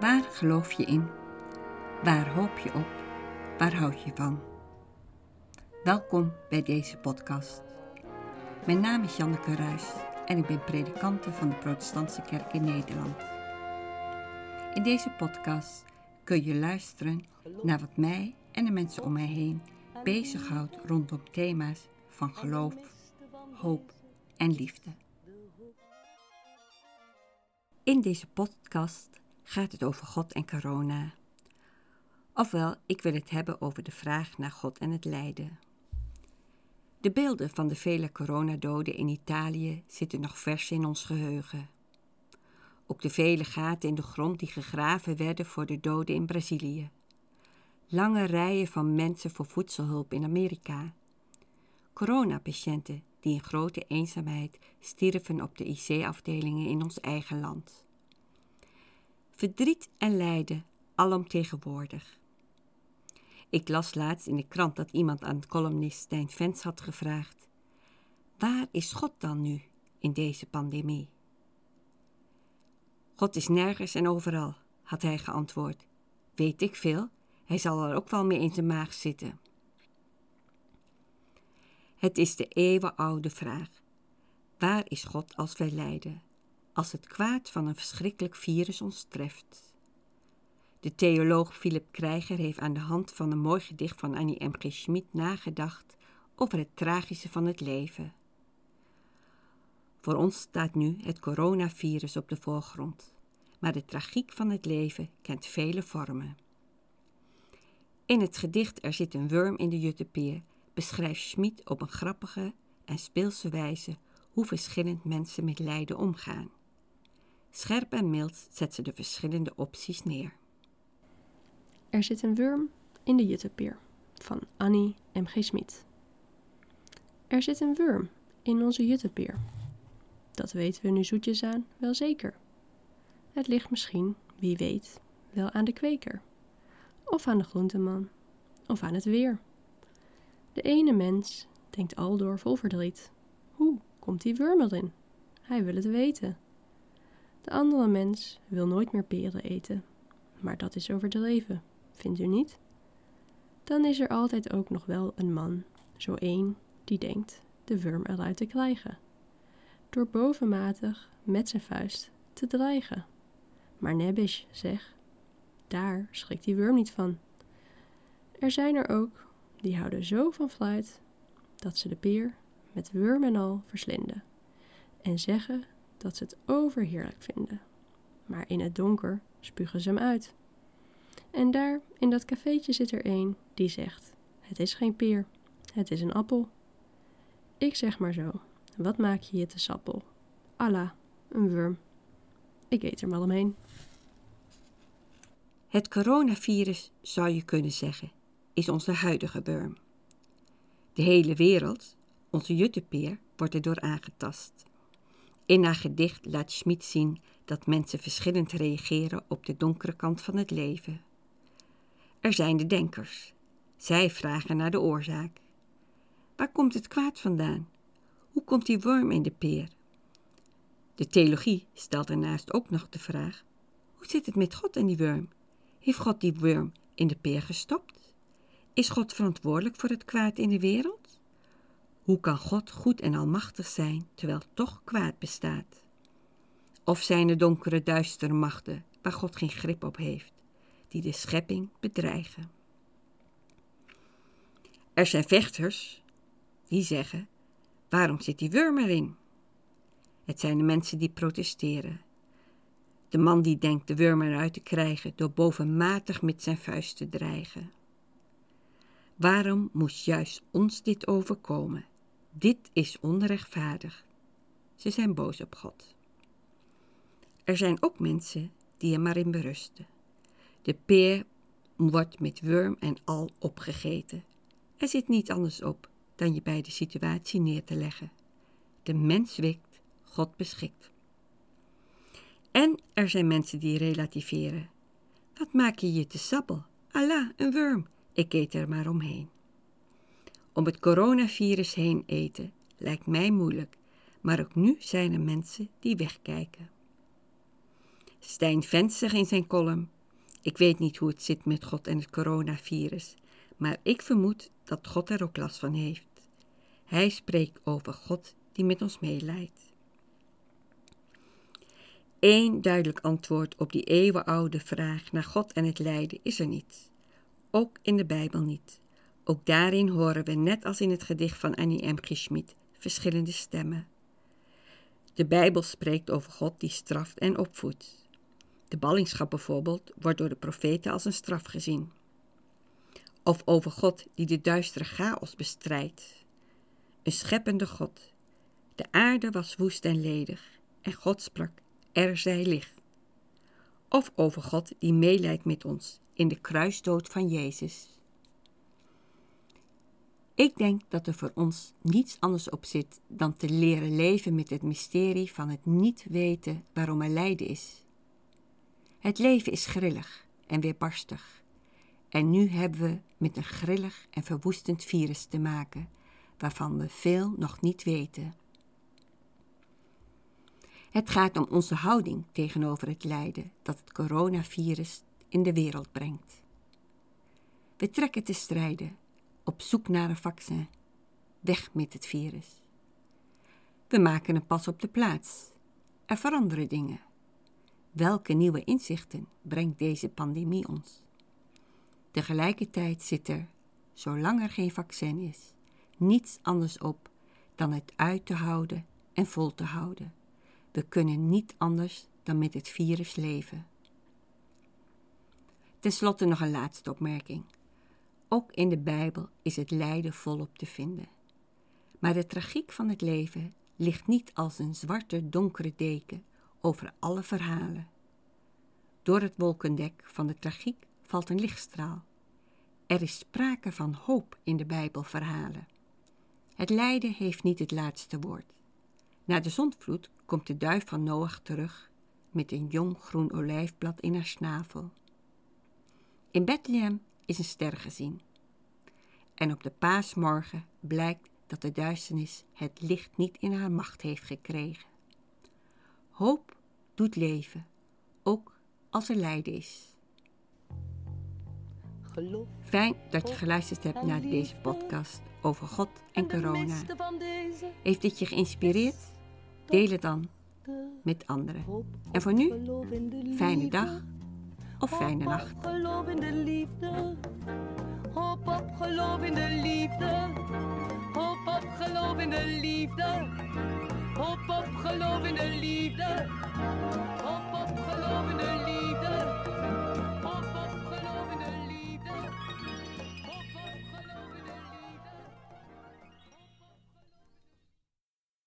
Waar geloof je in? Waar hoop je op? Waar houd je van? Welkom bij deze podcast. Mijn naam is Janneke Ruis en ik ben predikante van de Protestantse Kerk in Nederland. In deze podcast kun je luisteren naar wat mij en de mensen om mij heen bezighoudt rondom thema's van geloof, hoop en liefde. In deze podcast gaat het over God en corona. Ofwel, ik wil het hebben over de vraag naar God en het lijden. De beelden van de vele coronadoden in Italië zitten nog vers in ons geheugen. Ook de vele gaten in de grond die gegraven werden voor de doden in Brazilië. Lange rijen van mensen voor voedselhulp in Amerika. Coronapatiënten die in grote eenzaamheid stierven op de IC-afdelingen in ons eigen land. Verdriet en lijden, alomtegenwoordig. Ik las laatst in de krant dat iemand aan columnist Stijn Vens had gevraagd: Waar is God dan nu in deze pandemie? God is nergens en overal, had hij geantwoord. Weet ik veel, hij zal er ook wel mee in zijn maag zitten. Het is de eeuwenoude vraag: waar is God als wij lijden, als het kwaad van een verschrikkelijk virus ons treft? De theoloog Philip Krijger heeft aan de hand van een mooi gedicht van Annie M. G. Schmid nagedacht over het tragische van het leven. Voor ons staat nu het coronavirus op de voorgrond, maar de tragiek van het leven kent vele vormen. In het gedicht Er zit een worm in de juttepeer beschrijft Schmid op een grappige en speelse wijze hoe verschillend mensen met lijden omgaan. Scherp en mild zet ze de verschillende opties neer. Er zit een worm in de juttepeer van Annie M. G. Smit. Er zit een worm in onze juttepeer. Dat weten we nu zoetjes aan wel zeker. Het ligt misschien, wie weet, wel aan de kweker. Of aan de groenteman. Of aan het weer. De ene mens denkt aldoor vol verdriet. Hoe komt die worm erin? Hij wil het weten. De andere mens wil nooit meer peren eten. Maar dat is overdreven, vindt u niet? Dan is er altijd ook nog wel een man, zo één, die denkt de worm eruit te krijgen. Door bovenmatig met zijn vuist te dreigen. Maar nebbish, zeg, daar schrikt die worm niet van. Er zijn er ook die houden zo van fluit dat ze de peer met worm en al verslinden en zeggen dat ze het overheerlijk vinden. Maar in het donker spugen ze hem uit. En daar in dat cafeetje zit er een die zegt: Het is geen peer, het is een appel. Ik zeg maar zo: Wat maak je hier te sappel? Allah, een worm. Ik eet er maar omheen. Het coronavirus zou je kunnen zeggen is onze huidige Burm. De hele wereld, onze juttepeer, wordt erdoor aangetast. In haar gedicht laat Schmid zien dat mensen verschillend reageren op de donkere kant van het leven. Er zijn de denkers. Zij vragen naar de oorzaak. Waar komt het kwaad vandaan? Hoe komt die worm in de peer? De theologie stelt daarnaast ook nog de vraag: hoe zit het met God en die worm? Heeft God die worm in de peer gestopt? Is God verantwoordelijk voor het kwaad in de wereld? Hoe kan God goed en almachtig zijn terwijl toch kwaad bestaat? Of zijn er donkere, duistere machten waar God geen grip op heeft, die de schepping bedreigen? Er zijn vechters die zeggen: waarom zit die worm erin? Het zijn de mensen die protesteren. De man die denkt de worm eruit te krijgen door bovenmatig met zijn vuist te dreigen. Waarom moest juist ons dit overkomen? Dit is onrechtvaardig. Ze zijn boos op God. Er zijn ook mensen die er maar in berusten. De peer wordt met worm en al opgegeten. Er zit niet anders op dan je bij de situatie neer te leggen. De mens wikt, God beschikt. En er zijn mensen die relativeren. Wat maak je je te sappel? Allah, een worm. Ik eet er maar omheen. Om het coronavirus heen eten lijkt mij moeilijk, maar ook nu zijn er mensen die wegkijken. Stijn Vent zegt in zijn column: Ik weet niet hoe het zit met God en het coronavirus, maar ik vermoed dat God er ook last van heeft. Hij spreekt over God die met ons meeleidt. Eén duidelijk antwoord op die eeuwenoude vraag naar God en het lijden is er niet. Ook in de Bijbel niet. Ook daarin horen we, net als in het gedicht van Annie M. Schmid, verschillende stemmen. De Bijbel spreekt over God die straft en opvoedt. De ballingschap bijvoorbeeld wordt door de profeten als een straf gezien. Of over God die de duistere chaos bestrijdt. Een scheppende God. De aarde was woest en ledig en God sprak, er zij licht. Of over God die meeleidt met ons in de kruisdood van Jezus. Ik denk dat er voor ons niets anders op zit dan te leren leven met het mysterie van het niet weten waarom er lijden is. Het leven is grillig en weerbarstig. En nu hebben we met een grillig en verwoestend virus te maken, waarvan we veel nog niet weten. Het gaat om onze houding tegenover het lijden dat het coronavirus in de wereld brengt. We trekken te strijden, op zoek naar een vaccin. Weg met het virus. We maken een pas op de plaats. Er veranderen dingen. Welke nieuwe inzichten brengt deze pandemie ons? Tegelijkertijd zit er, zolang er geen vaccin is, niets anders op dan het uit te houden en vol te houden. We kunnen niet anders dan met het virus leven. Ten slotte nog een laatste opmerking. Ook in de Bijbel is het lijden volop te vinden. Maar de tragiek van het leven ligt niet als een zwarte, donkere deken over alle verhalen. Door het wolkendek van de tragiek valt een lichtstraal. Er is sprake van hoop in de Bijbelverhalen. Het lijden heeft niet het laatste woord. Na de zondvloed komt de duif van Noach terug met een jong groen olijfblad in haar snavel. In Bethlehem is een ster gezien. En op de paasmorgen blijkt dat de duisternis het licht niet in haar macht heeft gekregen. Hoop doet leven, ook als er lijden is. Fijn dat je geluisterd hebt naar deze podcast over God en corona. Heeft dit je geïnspireerd? Deel het dan met anderen. En voor nu, fijne dag of fijne nacht. Hop op, geloof in de liefde. Hop op, geloof in de liefde. Hop op, geloof in de liefde. Hop op, geloof in de liefde. Hop op, geloof in de liefde.